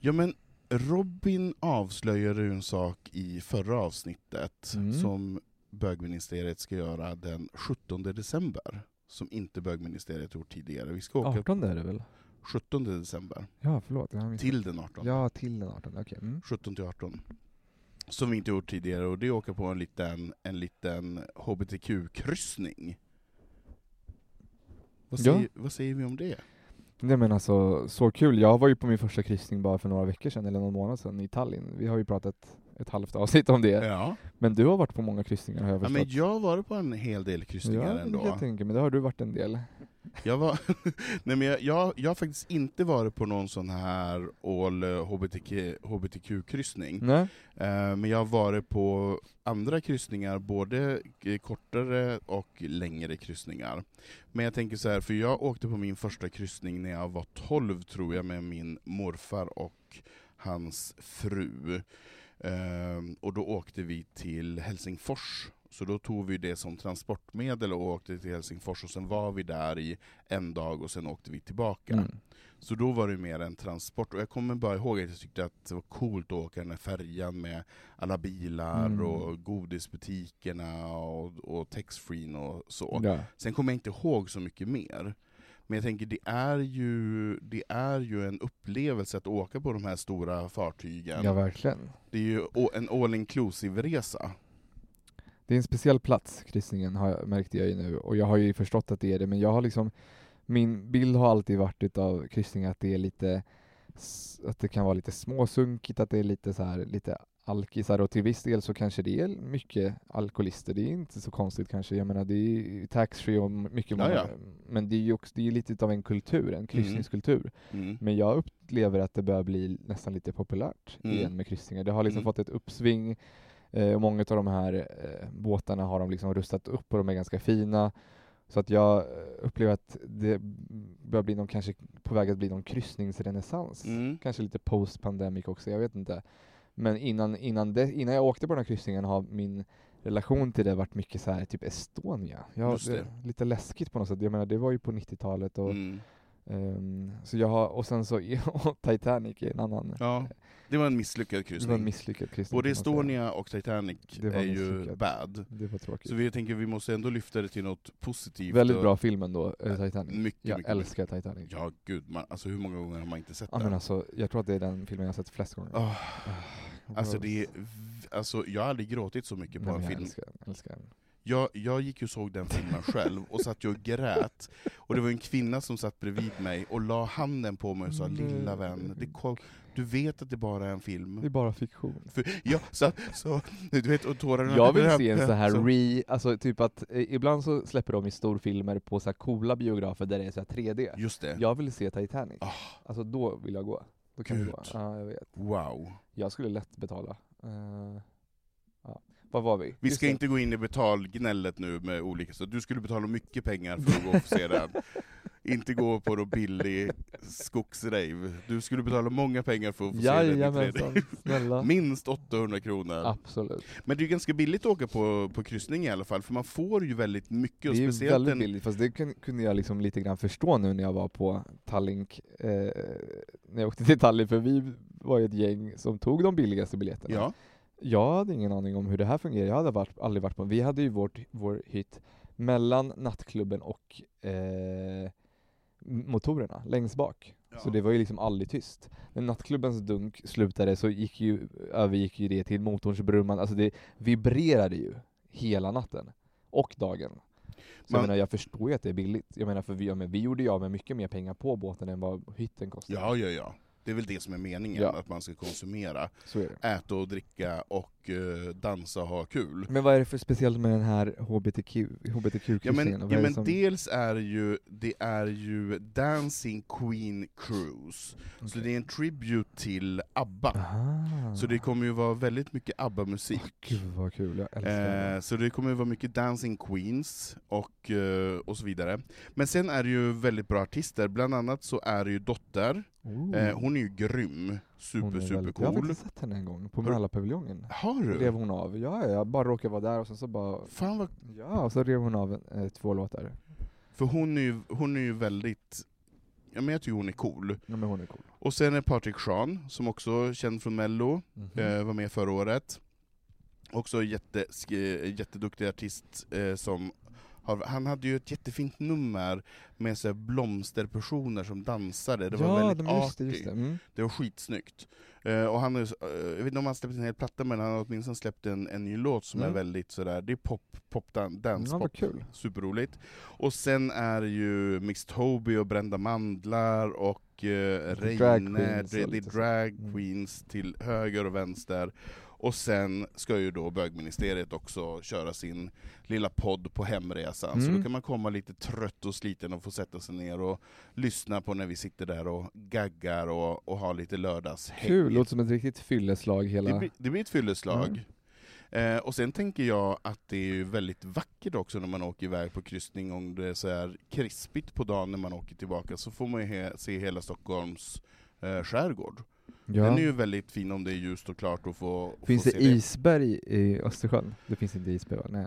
Ja men Robin avslöjade ju en sak i förra avsnittet Mm. som bögministeriet ska göra den 17 december. Som inte bögministeriet gjort tidigare. Vi ska åka 18 är det väl? 17 december Ja, förlåt. Till den 18. Ja, till den 18. Okej. Mm. 17 till 18. Som vi inte gjort tidigare, och det åka på en liten, en liten HBTQ-kryssning. Vad Ja. vad säger vi om det? Nej men alltså, så kul. Jag var ju på min första kryssning bara för några veckor sedan, eller någon månad sedan, i Tallinn. Vi har ju pratat ett halvt avsnitt om det. Ja. Men du har varit på många kryssningar har jag ja förstått. men jag har varit på en hel del kryssningar ja, ändå. jag tänka mig. Det har du varit en del. Jag, var, nej men jag, jag, jag har faktiskt inte varit på någon sån här all eh, HBTQ, HBTQ-kryssning, Nej? eh, men jag har varit på andra kryssningar, både eh, kortare och längre kryssningar. Men jag tänker så här, för jag åkte på min första kryssning när jag var 12 tror jag, med min morfar och hans fru. Ehm, och då åkte vi till Helsingfors. Så då tog vi det som transportmedel och åkte till Helsingfors, och sen var vi där i en dag och sen åkte vi tillbaka. Mm. Så då var det mer en transport, och jag kommer bara ihåg att jag tyckte att det var coolt att åka den här färjan med alla bilar Mm. och godisbutikerna och, och taxfree och så. Ja. Sen kommer jag inte ihåg så mycket mer. Men jag tänker, det är, ju, det är ju en upplevelse att åka på de här stora fartygen. ja, verkligen. Det är ju en all inclusive-resa. Det är en speciell plats, kryssningen, har jag, märkte jag ju nu. Och jag har ju förstått att det är det, men jag har liksom min bild har alltid varit utav kryssningar att det är lite att det kan vara lite småsunkigt, att det är lite så här, lite alkisar och till viss del så kanske det är mycket alkoholister. Det är inte så konstigt kanske. Jag menar det är taxfree och mycket Ja, ja. men det är ju också, det är lite av en kultur, en kryssningskultur. Mm. Men jag upplever att det börjar bli nästan lite populärt Mm. igen med kryssningar. Det har liksom Mm. fått ett uppsving eh, och många av de här eh, båtarna har de liksom rustat upp och de är ganska fina. Så att jag eh, upplever att det börjar bli någon, kanske på väg att bli någon kryssningsrenässans. Mm. Kanske lite post-pandemic också, jag vet inte. Men innan, innan, det, innan jag åkte på den här kryssningen har min relation till det varit mycket så här, typ Estonia. Jag, Just det. Lite läskigt på något sätt. Jag menar, det var ju på 90-talet och Mm. Ehm, så jag har, och sen så Titanic är en annan. Ja, det var en misslyckad Det var en kryssning. misslyckad kryssning. Både. Estonia och Titanic är ju bad. Det var tråkigt. Så vi tänker vi måste ändå lyfta det till något positivt. Väldigt bra film ändå, eh, Titanic. Mycket, jag mycket, älskar Titanic. Ja, gud. Man, alltså hur många gånger har man inte sett Ja, den? men alltså, jag tror att det är den filmen jag har sett flest gånger. Ah, alltså, det är, alltså, jag har aldrig gråtit så mycket på Nej, en jag film. älskar älskar den. Jag, jag gick ju och såg den filmen själv, och satt ju och grät. Och det var en kvinna som satt bredvid mig och la handen på mig och sa Nej. 'Lilla vän, det kom, du vet att det bara är en film' Det är bara fiktion. För, ja, så, så, du vet, och tårarna... Jag vill se en så här så- re, alltså typ att eh, ibland så släpper de i storfilmer på så här coola biografer där det är så här 3D. Just det. Jag vill se Titanic. Ah, Alltså då vill jag gå. Då kan Gud. gå. Ja, jag vet. wow. Jag skulle lätt betala. Eh, Vad var vi? Vi Just ska det. inte gå in i betalgnället nu med olika, så du skulle betala mycket pengar för att gå och se den. Inte gå på någon billig skogsrave. Du skulle betala många pengar för att få se den i Jajamensan, 3D. snälla. Minst 800 kronor. Absolut. Men det är ganska billigt att åka på, på kryssning i alla fall, för man får ju väldigt mycket. Det är speciellt väldigt en, billigt, fast det kun- kunde jag liksom lite grann förstå nu när jag var på Tallink, eh, när jag åkte till Tallinn, för vi var ju ett gäng som tog de billigaste biljetterna. Ja, Jag hade ingen aning om hur det här fungerar, jag hade varit, aldrig varit på Vi hade ju vårt, vår hytt mellan nattklubben och eh, motorerna, längst bak. Ja. Så det var ju liksom aldrig tyst. När nattklubbens dunk slutade så gick ju, övergick ju det till motorns brummande, alltså det vibrerade ju hela natten. Och dagen. Så Man- jag menar, jag förstår ju att det är billigt. Jag menar, för vi, ja, men vi gjorde ju av med mycket mer pengar på båten än vad hytten kostade. ja, ja, ja. Det är väl det som är meningen, Ja. att man ska konsumera. Äta och dricka och eh, dansa och ha kul. Men vad är det för speciellt med den här HBTQ, Ja HBTQ-kryssningen? men, ja, men dels är ju, det är ju Dancing Queen Cruise, så det är en tribute till ABBA. Aha. Så det kommer ju vara väldigt mycket ABBA-musik. Gud vad kul, jag älskar Eh, det. så det kommer ju vara mycket Dancing Queens och, eh, och så vidare. Men sen är det ju väldigt bra artister, bland annat så är det ju Dotter, Oh. eh, hon är ju grym, super super väldigt- Jag har cool. faktiskt sett henne en gång, på Mälarpaviljongen. Har du? Rev hon av, ja ja, jag bara råkade vara där och sen så bara, Fan vad... ja, och så rev hon av eh, två låtar. För hon är ju, hon är ju väldigt, ja men jag tycker hon är cool. Ja men hon är cool. Och sen är Patrik Sean, som också är känd från mello, Mhm. eh, var med förra året. Också jätte, jätteduktig artist eh, som har, han hade ju ett jättefint nummer med så blomsterpersoner som dansade, det var ja, väldigt de, det, arty. just det. Mm. Det var skitsnyggt. Eh, och han eh, jag vet inte om han släppt en hel platta, men han har åtminstone släppt en, en ny låt som Mm. är väldigt sådär, det är pop, pop dan, dance Ja, kul. Superroligt. Och sen är ju Mix Toby och Brända Mandlar och Drag Reine, det, det är drag Mm. queens till höger och vänster. Och sen ska ju då bögministeriet också köra sin lilla podd på hemresan, så Mm. då kan man komma lite trött och sliten och få sätta sig ner och lyssna på när vi sitter där och gaggar och, och har lite lördagshäng. Kul, låter som ett riktigt fylleslag hela... Det blir, det blir ett fylleslag. Eh, och sen tänker jag att det är ju väldigt vackert också när man åker iväg på kryssning, om det är så här krispigt på dagen när man åker tillbaka, så får man he- se hela Stockholms eh, skärgård. Ja. Den är ju väldigt fin om det är ljust och klart och få, Finns få det isberg i Östersjön? Det finns inte isberg va? Nej.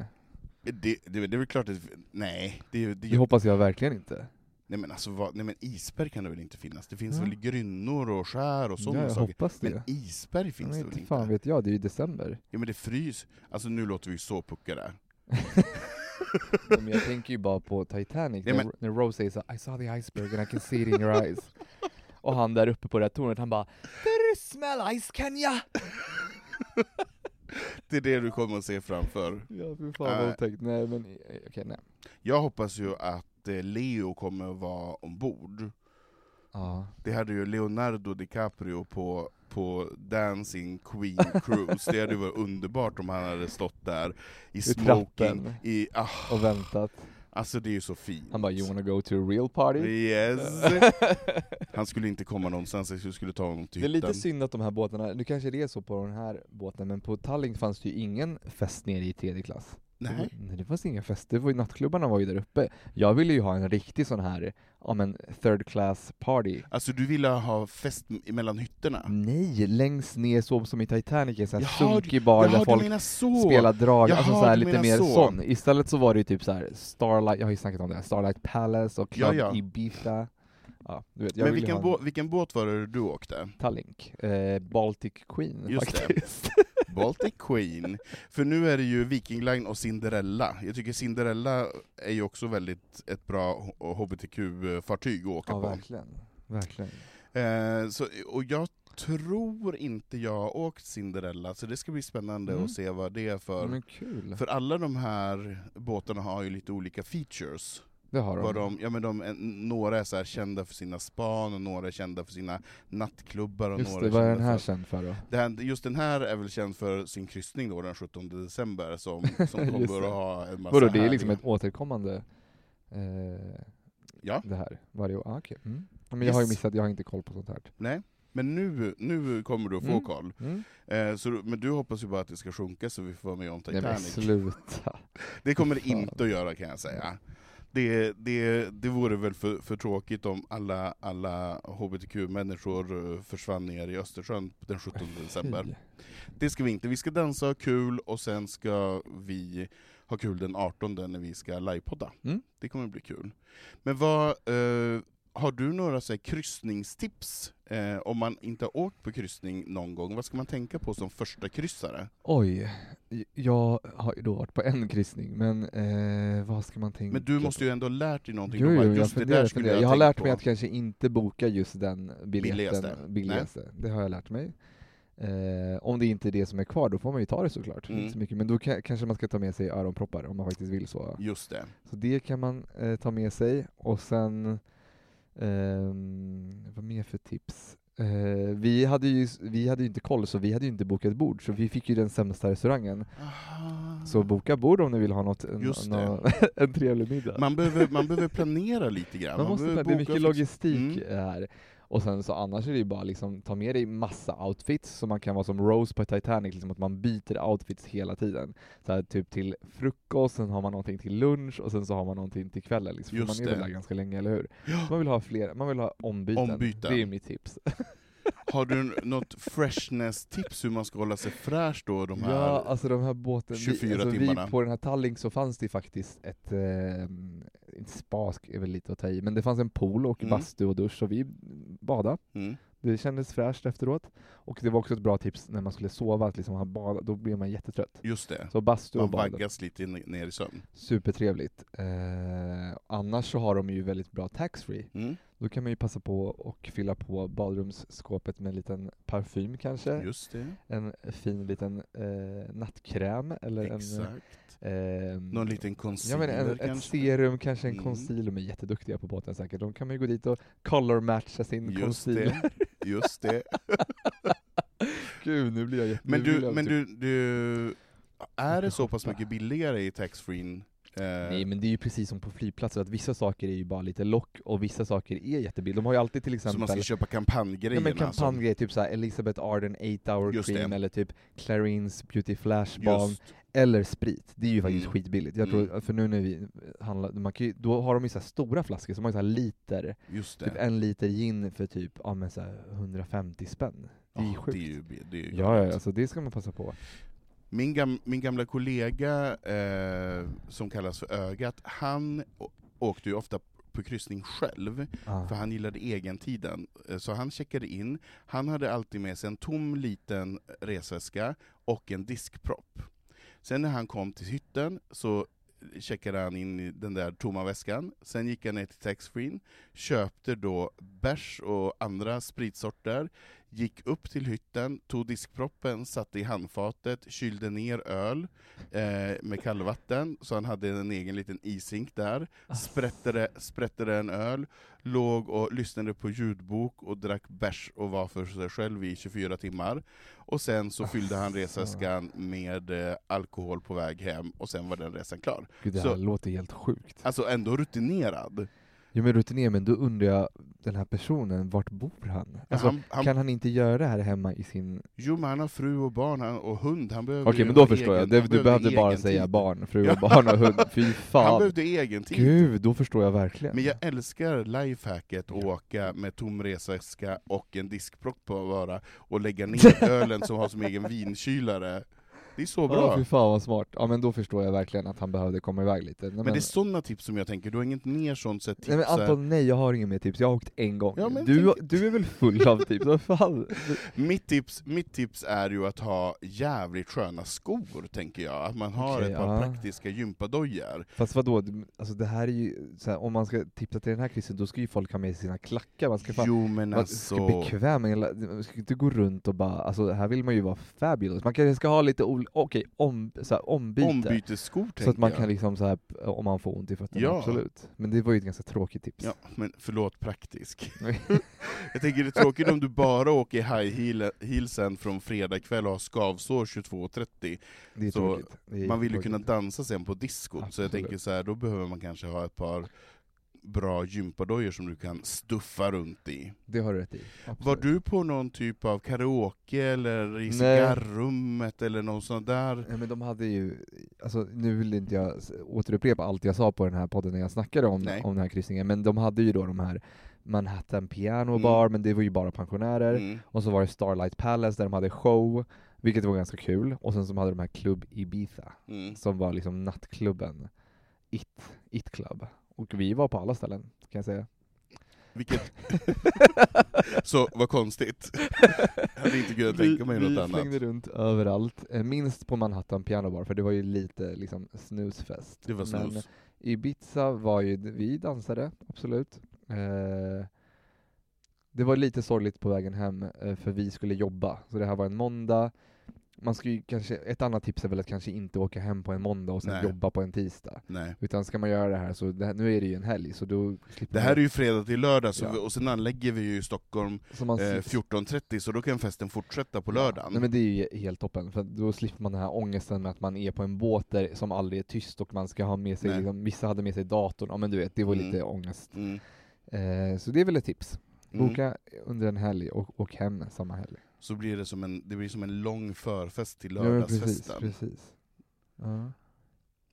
det. Det, det, det är väl klart att, nej, det, det, Det hoppas jag verkligen inte. nej, men alltså, vad, nej men isberg kan det väl inte finnas? Det finns Ja. väl grynnor och skär och Ja, sådana jag saker. hoppas det. Men isberg Ja, finns men det väl inte fan vet jag, det är ju december. Ja men det frys, alltså nu låter vi så puckade. Ja, men jag tänker ju bara på Titanic, Ja, när, men- när Rose säger så I saw the iceberg and I can see it in your eyes. Och han där uppe på det här tornet, han bara Smell ice Kenya! Det är det du kommer att se framför. Ja fy fan Äh. vad otäckt, nej men eh, okej nej. Jag hoppas ju att eh, Leo kommer att vara ombord. Ja. Det hade ju Leonardo DiCaprio på, på Dancing Queen Cruise, det hade ju varit underbart om han hade stått där i smoking, i, ah, Och väntat. Alltså det är ju så fint. Han bara 'You wanna go to a real party?' Yes! Han skulle inte komma någonstans, jag skulle ta honom till Det är lite hytten. synd att de här båtarna, nu kanske det är så på den här båten, men på Tallinn fanns det ju ingen fest nere i tredje klass. Nej. Det, nej, det fanns ingen fest, det var ju, nattklubbarna var ju där uppe. Jag ville ju ha en riktig sån här, ja men third class party. Alltså du ville ha fest mellan hytterna? Nej, längst ner så som i Titanic, en sån här sunkig bar jaha, där folk spelar drag, Jaha, alltså så här lite mer så. sån. Istället så var det ju typ så här Starlight, jag har ju snackat om det, här, Starlight Palace och Club Ja, ja. Ibiza. Ja, vet, Men vilken, ha en bå vilken båt var det du åkte? Tallink, eh, Baltic Queen Just det. Baltic Queen. För nu är det ju Viking Line och Cinderella. Jag tycker Cinderella är ju också väldigt ett bra HBTQ-fartyg att åka Ja, på. verkligen. Verkligen. Eh, så, och jag tror inte jag har åkt Cinderella, så det ska bli spännande Mm. att se vad det är för... För alla de här båtarna har ju lite olika features. Det har de. Vad de, ja, men de, några är så kända för sina span, och några är kända för sina nattklubbar, och Just några det, vad är den här för... känd för då? Här, just den här är väl känd för sin kryssning då den 17 december, som, som kommer att ha en massa Vadå, det är liksom ett återkommande eh, Ja. det här varje år? Ah, okej. Mm. Men jag har ju missat, jag har inte koll på sånt här. Nej, men nu, nu kommer du att få Mm. koll. Mm. Eh, så, men du hoppas ju bara att det ska sjunka så vi får vara med om Nej men Titanic. sluta. Det kommer det inte att göra kan jag säga. Det, det, det vore väl för, för tråkigt om alla, alla HBTQ-människor eh, försvann ner i Östersjön den 17 december. Det ska vi inte. Vi ska dansa och kul, och sen ska vi ha kul den 18 när vi ska livepodda. Mm. Det kommer bli kul. Men vad, eh, har du några så här, kryssningstips? Eh, om man inte har åkt på kryssning någon gång, vad ska man tänka på som första kryssare? Oj, jag har ju då varit på en kryssning, men eh, vad ska man tänka Men du på? måste ju ändå ha lärt dig någonting. Jo, bara, jo, jag just det funderar, där skulle funderar. jag Jag har lärt på. mig att kanske inte boka just den biljetten Billigaste. billigaste. Det har jag lärt mig. Eh, om det inte är det som är kvar, då får man ju ta det såklart. Mm. Inte så mycket. Men då ka- kanske man ska ta med sig öronproppar om man faktiskt vill så. Just det. Så det kan man eh, ta med sig. Och sen, ehm, vad mer för tips? Eh, vi, hade ju, vi hade ju inte koll, så vi hade ju inte bokat bord, så vi fick ju den sämsta restaurangen. Aha. Så boka bord om ni vill ha något, en, nå- en trevlig middag. Man behöver, man behöver planera lite grann. Man måste, behöver det är mycket logistik Mm. här. Och sen så annars är det ju bara liksom ta med dig massa outfits, så man kan vara som Rose på Titanic, liksom att man byter outfits hela tiden. Så här, typ till frukost, sen har man någonting till lunch, och sen så har man någonting till kvällen. Liksom. Just man är väl där ganska länge, eller hur? Ja. Så man vill ha fler, man vill ha ombyten. Ombyten. Det är mitt tips. Har du något freshness-tips hur man ska hålla sig fräsch då, de här Ja, alltså de här båten, 24 vi, alltså timmarna? vi, på den här Tallink så fanns det faktiskt ett, eh, inte spa är väl lite att ta i, men det fanns en pool och Mm. bastu och dusch, och vi badade. Mm. Det kändes fräscht efteråt. Och det var också ett bra tips när man skulle sova, att liksom ha bad, då blir man jättetrött. Just det. Så bastu och Man bad. vaggas lite ner i sömn. Supertrevligt. Eh, annars så har de ju väldigt bra taxfree. Mm. Då kan man ju passa på och fylla på badrumsskåpet med en liten parfym kanske. Just det. En fin liten eh, nattkräm eller en... Exakt. Eh, Någon liten Ja concealer men en, ett kanske? serum, kanske en Mm. concealer, de är jätteduktiga på båten säkert. De kan man ju gå dit och color-matcha sin Just concealer. det. Just det. Gud, nu blir jag. Men nu vill du, jag men typ- du, du, är det så pass mycket billigare i taxfree? Eh, Nej men det är ju precis som på flygplatser, att vissa saker är ju bara lite lock och vissa saker är jättebilliga. De har ju alltid till så exempel man ska köpa kampanjgrejerna? Ja men som- kampanjgrejer, typ såhär Elizabeth Arden 8 hour Just cream det. eller typ Clarins beauty flash balm eller sprit. Det är ju faktiskt Mm. skitbilligt. Jag Mm. tror, för nu när vi handlar, man ju, då har de ju så här stora flaskor, så man har ju så liter, typ en liter gin för typ ja, men så här 150 spänn. Det är Ja, sjukt. Det är ju, det är ju Ja, ja, alltså det ska man passa på. Min, gam, min gamla kollega, eh, som kallas för Ögat, han åkte ju ofta på kryssning själv, Ah. för han gillade egentiden. Eh, Så han checkade in, han hade alltid med sig en tom liten resväska och en diskpropp. Sen när han kom till hytten så checkade han in i den där tomma väskan, sen gick han ner till taxfree, köpte då bärs och andra spritsorter, gick upp till hytten, tog diskproppen, satte i handfatet, kylde ner öl eh, med kallvatten, så han hade en egen liten isink där, sprättade, sprättade en öl, låg och lyssnade på ljudbok och drack bärs och var för sig själv i 24 timmar. Och sen så fyllde han resväskan med eh, alkohol på väg hem, och sen var den resan klar. Gud, det Så- här låter helt sjukt. Alltså ändå rutinerad. Jo men rutinerad, men då undrar jag, den här personen, vart bor han? Alltså, han- han- kan han inte göra det här hemma i sin... Jo men han har fru och barn han- och hund, han behöver Okej men då förstår egen- jag, han du behövde bara egen säga tid. barn, fru och barn och hund, fy Han fan. behövde egen tid. Gud, då förstår jag verkligen. Men jag älskar lifehacket att åka med tom resväska och en diskpropp på bara och lägga ner ölen som har som egen vinkylare. Det är så Ja, bra. fy fan vad smart. Ja men då förstår jag verkligen att han behövde komma iväg lite. Nej, men, det är sådana tips som jag tänker, du har inget mer sånt sätt tips? Nej men? Anton, nej jag har inget mer tips, jag har åkt en gång. Ja, men du, tänk- du är väl full av tips? Vad fan? mitt, tips, mitt tips är ju att ha jävligt sköna skor, tänker jag. Att man har Okej, ett par ja. praktiska gympadojor. Fast vadå, alltså det här är ju, så här, om man ska tipsa till den här krisen, då ska ju folk ha med sig sina klackar, man ska fan Jo men man alltså... ska bli bekväm, man ska inte gå runt och bara, alltså här vill man ju vara fabulous. Man kanske ska ha lite ol- okej, om, så här, ombyte. Ombytesskor, Så att man jag. kan liksom så här, om man får ont i fötterna, Ja. absolut. Men det var ju ett ganska tråkigt tips. Ja, men förlåt praktisk. jag tänker det är tråkigt om du bara åker i high heel, heelsen från fredag kväll och har skavsår 22.30. Det är Så tråkigt. Det är man vill ju kunna dansa sen på diskot, så jag Absolut. tänker så här, då behöver man kanske ha ett par bra gympadojor som du kan stuffa runt i. Det har du rätt i. Var absolut. du på någon typ av karaoke eller i cigarrummet eller något sånt där? Nej, men de hade ju, alltså, nu vill inte jag återupprepa allt jag sa på den här podden när jag snackade om, Nej. om den här kryssningen, men de hade ju då de här Manhattan Piano Bar, men det var ju bara pensionärer, Mm. och så var det Starlight Palace där de hade show, vilket var ganska kul, och sen så hade de här Club Ibiza, Mm. som var liksom nattklubben, It, It Club. Och vi var på alla ställen, kan jag säga. Vilket... så, vad konstigt. Jag hade inte kunnat tänka mig vi, något vi annat. slängde runt överallt, eh, minst på Manhattan Piano Bar, för det var ju lite liksom snusfest. Det var snus. Men Ibiza var ju, vi dansade, absolut. Eh, det var lite sorgligt på vägen hem, eh, för vi skulle jobba, så det här var en måndag. Man ska ju kanske, ett annat tips är väl att kanske inte åka hem på en måndag och sen Nej. jobba på en tisdag. Nej. Utan ska man göra det här, så det här, nu är det ju en helg, så då Det man- här är ju fredag till lördag, så Ja. vi, och sen anlägger vi ju i Stockholm man eh, slipper- 14.30, så då kan festen fortsätta på lördagen. Nej men det är ju helt toppen, för då slipper man den här ångesten med att man är på en båt där, som aldrig är tyst och man ska ha med sig, liksom, vissa hade med sig datorn, ja men du vet, det var Mm. lite ångest. Mm. Eh, så det är väl ett tips. Mm. Boka under en helg och åk hem samma helg. Så blir det som en, det blir som en lång förfest till Ja, men precis, lördagsfesten. precis. Ja.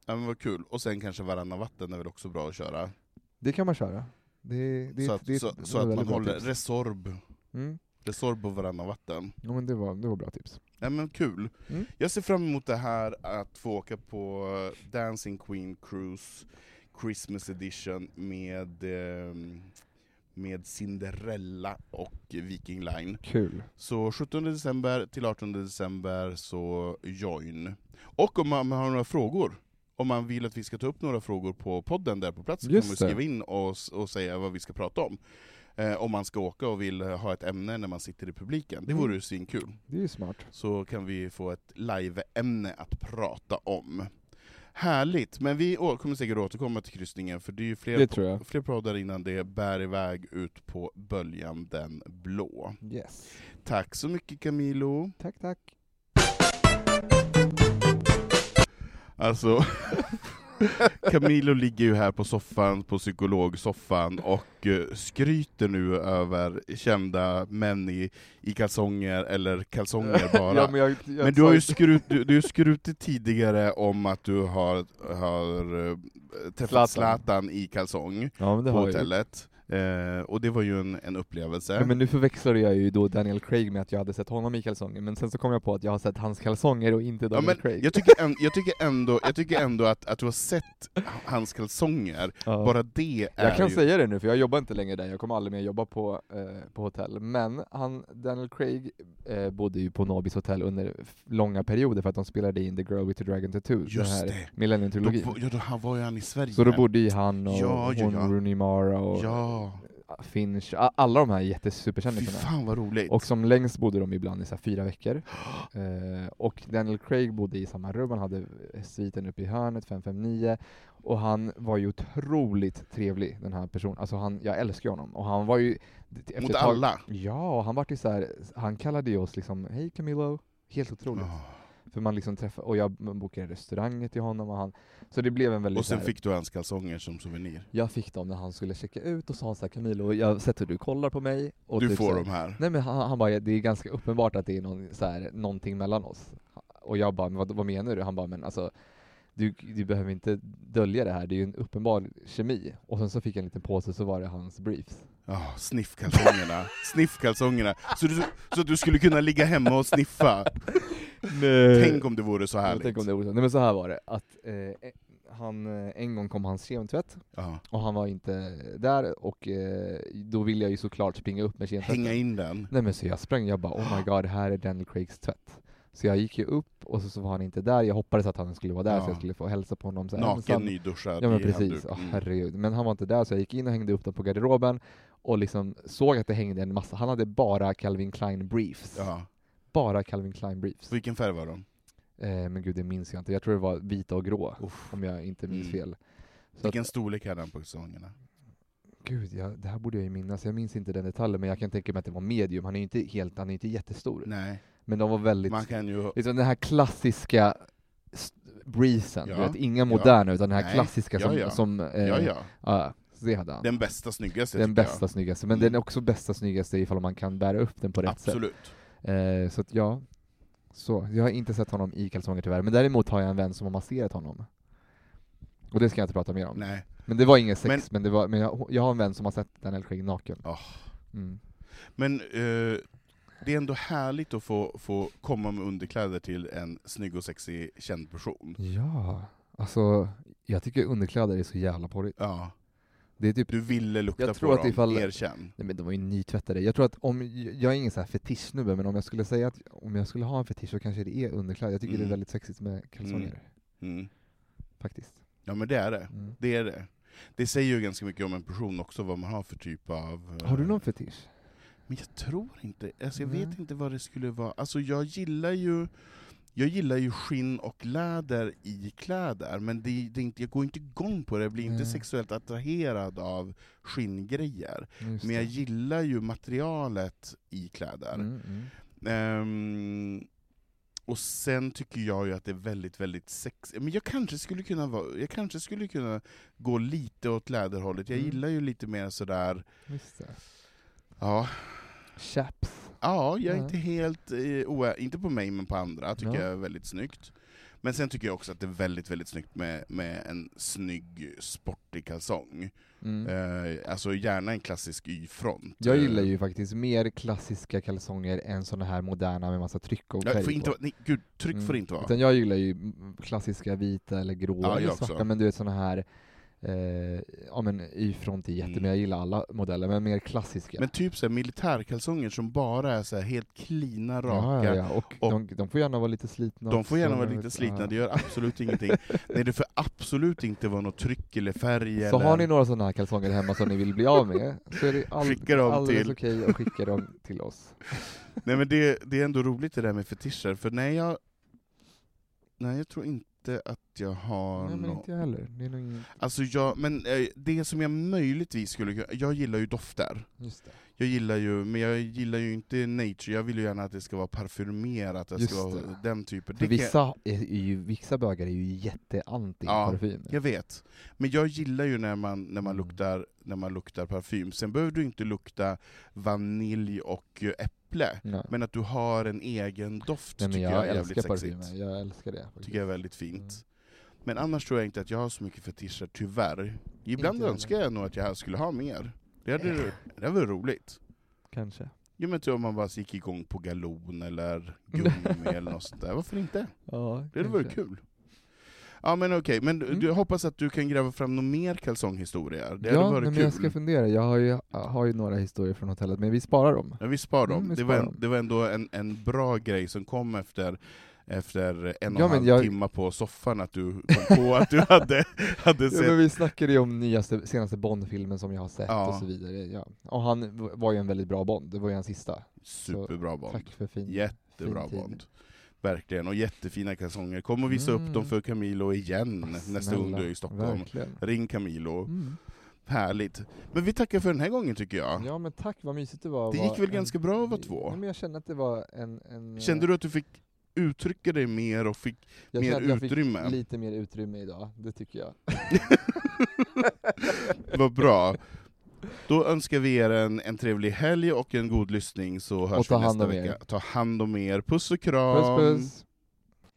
Ja men vad kul. Och sen kanske varannan vatten är väl också bra att köra? Det kan man köra. Det, det, så att, det, så, så var att man håller tips. Resorb, Mm. Resorb och varannan vatten. Ja, men det, var, det var bra tips. Ja men kul. Mm. Jag ser fram emot det här att få åka på Dancing Queen Cruise Christmas edition med, ehm, med Cinderella och Viking Line. Kul. Så 17 december till 18 december så join. Och om man, har några frågor, om man vill att vi ska ta upp några frågor på podden där på plats, så kan man skriva in och, och säga vad vi ska prata om. Eh, om man ska åka och vill ha ett ämne när man sitter i publiken. Det Mm. vore ju svinkul. Det är smart. Så kan vi få ett live-ämne att prata om. Härligt, men vi kommer säkert återkomma till kryssningen, för det är ju fler, jag. fler poddar innan det bär iväg ut på böljan den blå. Yes. Tack så mycket Camilo. Tack, tack. Alltså, Camilo ligger ju här på soffan, på psykologsoffan, och eh, skryter nu över kända män i, i kalsonger, eller kalsonger bara. Ja, men jag- jag men du har ju skrut, du, du skrutit tidigare om att du har, har eh, träffat Zlatan. I kalsong Ja, på hotellet. Eh, och det var ju en, en upplevelse. Ja, men nu förväxlade jag ju då Daniel Craig med att jag hade sett honom i kalsonger, men sen så kom jag på att jag har sett hans kalsonger och inte Ja, Daniel men Craig. jag, tycker ändå, jag tycker ändå, jag tycker ändå att, att du har sett hans kalsonger, Ja. bara det är Jag kan ju... säga det nu, för jag jobbar inte längre där, jag kommer aldrig mer jobba på, eh, på hotell. Men han, Daniel Craig eh, bodde ju på Nobis hotell under långa perioder för att de spelade in The Girl with the Dragon Tattoo, den Just här det. Millennium-trilogin. Ja, då var ju han i Sverige. Så då bodde ju han och Ja, ja, hon ja. Rooney Mara och Ja. Finch, alla de här Fy jättesuperkändisarna. fan vad roligt. Och som längst bodde de ibland i så fyra veckor. Eh, och Daniel Craig bodde i samma rum, han hade sviten uppe i hörnet, 559, och han var ju otroligt trevlig, den här personen. Alltså han, jag älskar honom. Och han var ju... Mot alla? Ja, och han var ju så här, han kallade ju oss liksom, hej Camilo, helt otroligt. Ah. För man liksom träffade, och jag bokade restauranger till honom, och han, så det blev en väldigt Och sen här- fick du hans kalsonger som souvenir. jag fick dem när han skulle checka ut och sa så här, Camilo, jag har sett hur du kollar på mig. Och Du typ får så dem här. Nej men han, han bara, det är ganska uppenbart att det är någon, så här, någonting mellan oss. Och jag bara, men vad, vad menar du? Han bara, men alltså du, du behöver inte dölja det här, det är ju en uppenbar kemi. Och sen så fick jag en liten påse, så var det hans briefs. Ja, sniffkalsongerna. sniffkalsongerna. Så du, så du skulle kunna ligga hemma och sniffa? Tänk om det vore så härligt. tänk om det vore så. Nej men så här var det, att eh, han, eh, en gång kom hans kemtvätt, Ja. och han var inte där, och eh, då ville jag ju såklart springa upp med kemtvätten. Hänga in den. Nej men så jag sprang, jag bara oh my god, här är Daniel Craigs tvätt. Så jag gick ju upp, och så, så var han inte där, jag hoppades att han skulle vara där Ja. så jag skulle få hälsa på honom så här Naken, nyduschad Ja men precis, Mm. herregud. Men han var inte där så jag gick in och hängde upp dem på garderoben och liksom såg att det hängde en massa, han hade bara Calvin Klein briefs. Ja. Bara Calvin Klein briefs. Vilken färg var de? Eh, men gud det minns jag inte, jag tror det var vita och grå, om jag inte minns Mm. fel. Så Vilken att, storlek hade han på kalsongerna? gud, jag, det här borde jag ju minnas, jag minns inte den detaljen men jag kan tänka mig att det var medium, han är ju inte helt, han är inte jättestor. Nej. Men de var väldigt, Man kan ju... liksom den här klassiska breezen, Ja, vet, inga ja. moderna utan den här Nej, klassiska ja, som, ja. som eh, Ja, ja. ja, så det hade han. Den bästa, snyggaste Den bästa jag. snyggaste, men Mm. den är också bästa snyggaste ifall man kan bära upp den på rätt Absolut. sätt. Eh, så att ja, så. Jag har inte sett honom i kalsonger tyvärr, men däremot har jag en vän som har masserat honom. Och det ska jag inte prata mer om. Nej. Men det var ingen sex, Men- men, det var, men jag, jag har en vän som har sett Daniel Craig naken. Åh. Mm. Men eh, det är ändå härligt att få, få komma med underkläder till en snygg och sexig känd person. Ja, alltså jag tycker underkläder är så jävla porrigt. Ja. Det är typ, Du ville lukta jag på tror att dem, ifall, erkänn. Nej men de var ju nytvättade. Jag tror att om, jag är ingen så här fetischsnubbe, men om jag skulle säga att om jag skulle ha en fetisch så kanske det är underkläder. Jag tycker det Mm. är väldigt sexigt med kalsonger. Mm. Faktiskt. Ja men det är det. Mm. Det är det. Det säger ju ganska mycket om en person också, vad man har för typ av... eh, Har du någon fetisch? Men jag tror inte, alltså jag vet inte vad det skulle vara. Alltså jag gillar ju jag gillar ju skinn och läder i kläder, men det, det inte, jag går inte igång på det, jag blir inte Nej. sexuellt attraherad av skinngrejer. Men jag gillar ju materialet i kläder. Mm, mm. Ehm, och sen tycker jag ju att det är väldigt, väldigt sexigt. Men jag kanske skulle kunna vara, jag kanske skulle kunna gå lite åt läderhållet. Jag Mm. gillar ju lite mer sådär, Just det. ja, Chaps. Ja jag är inte helt, eh, inte på mig men på andra, tycker Ja. jag är väldigt snyggt. Men sen tycker jag också att det är väldigt, väldigt snyggt med, med en snygg sportig kalsong. Mm. Eh, alltså gärna en klassisk Y-front. Jag Eh, gillar ju faktiskt mer klassiska kalsonger än såna här moderna med massa tryck och färg får inte, på. nej, gud, tryck får Mm. det inte vara. Utan jag gillar ju klassiska vita eller gråa Ja, eller svarta, också. men du vet såna här eh, ja men Y-front är jätte, Mm. men jag gillar alla modeller, men mer klassiska. Men typ så militärkalsonger som bara är så helt klina, raka. Ja, ja. Och, och- de, de får gärna vara lite slitna De får gärna vara lite slitna, det gör absolut ingenting. Nej, det får absolut inte vara något tryck eller färg. Så eller... har ni några sådana här kalsonger hemma som ni vill bli av med, så är det all, Skicka dem alldeles till- okej att skicka dem till oss. Nej men det, det är ändå roligt det där med fetischer, för när jag... Nej, jag tror inte att jag har Nej, men nå- inte jag heller. Det är nog ingen... Alltså jag, men eh, det som jag möjligtvis skulle kunna... Jag gillar ju dofter. Just det. Jag gillar ju, men jag gillar ju inte nature, jag vill ju gärna att det ska vara parfymerat, att det ska vara det. den typen. För Det vissa, är ju, vissa bögar är ju jätteanti Ja, parfym. Jag vet. Men jag gillar ju när man, när man, Mm. luktar, när man luktar parfym. Sen behöver du inte lukta vanilj och äpple, Nej. men att du har en egen doft Nej, men tycker jag, jag är jävligt älskar sexigt. parfymer, jag älskar det. faktiskt. tycker jag är väldigt fint. Mm. Men annars tror jag inte att jag har så mycket fetischer, tyvärr. Ibland Inte önskar jag nog att jag skulle ha mer. Det hade, det hade varit roligt. Kanske. Jo men typ om man bara gick igång på galon eller gummi eller något sånt där, varför inte? Ja, Det hade varit kul. Ja men okej, men Mm. du, hoppas att du kan gräva fram några mer kalsonghistorier. Det ja, hade varit nej, men kul. jag ska fundera. Jag har, ju, har ju några historier från hotellet, men vi sparar dem. Ja, vi spar dem. Mm, vi det, sparar var, dem. det var ändå en, en bra grej som kom efter efter en och Ja, en halv jag- timme på soffan att du kom på att du hade, hade Ja, sett... men vi snackade ju om nyaste, senaste Bond-filmen som jag har sett Ja. och så vidare. Ja. Och han var ju en väldigt bra Bond, det var ju hans sista. Superbra Bond. Tack för fin Jättebra fin tid. Bond. Verkligen, och jättefina kalsonger. Kom och visa upp Mm. dem för Camilo igen nästa Snälla, gång du är i Stockholm. verkligen. Ring Camilo. Mm. Härligt. Men vi tackar för den här gången tycker jag. Ja men tack, vad mysigt det var. Det gick väl en- ganska bra att vara två? Ja, men jag kände att det var en... en Kände du att du fick uttrycka dig mer och fick jag mer kände att jag fick utrymme? lite mer utrymme idag, det tycker jag. Vad bra. Då önskar vi er en, en trevlig helg och en god lyssning, så hörs vi nästa er. vecka. Ta hand om er. Puss och kram! Puss puss!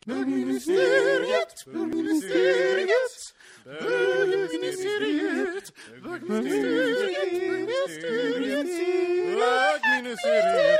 Bögministeriet, bögministeriet, bögministeriet, bögministeriet, bögministeriet.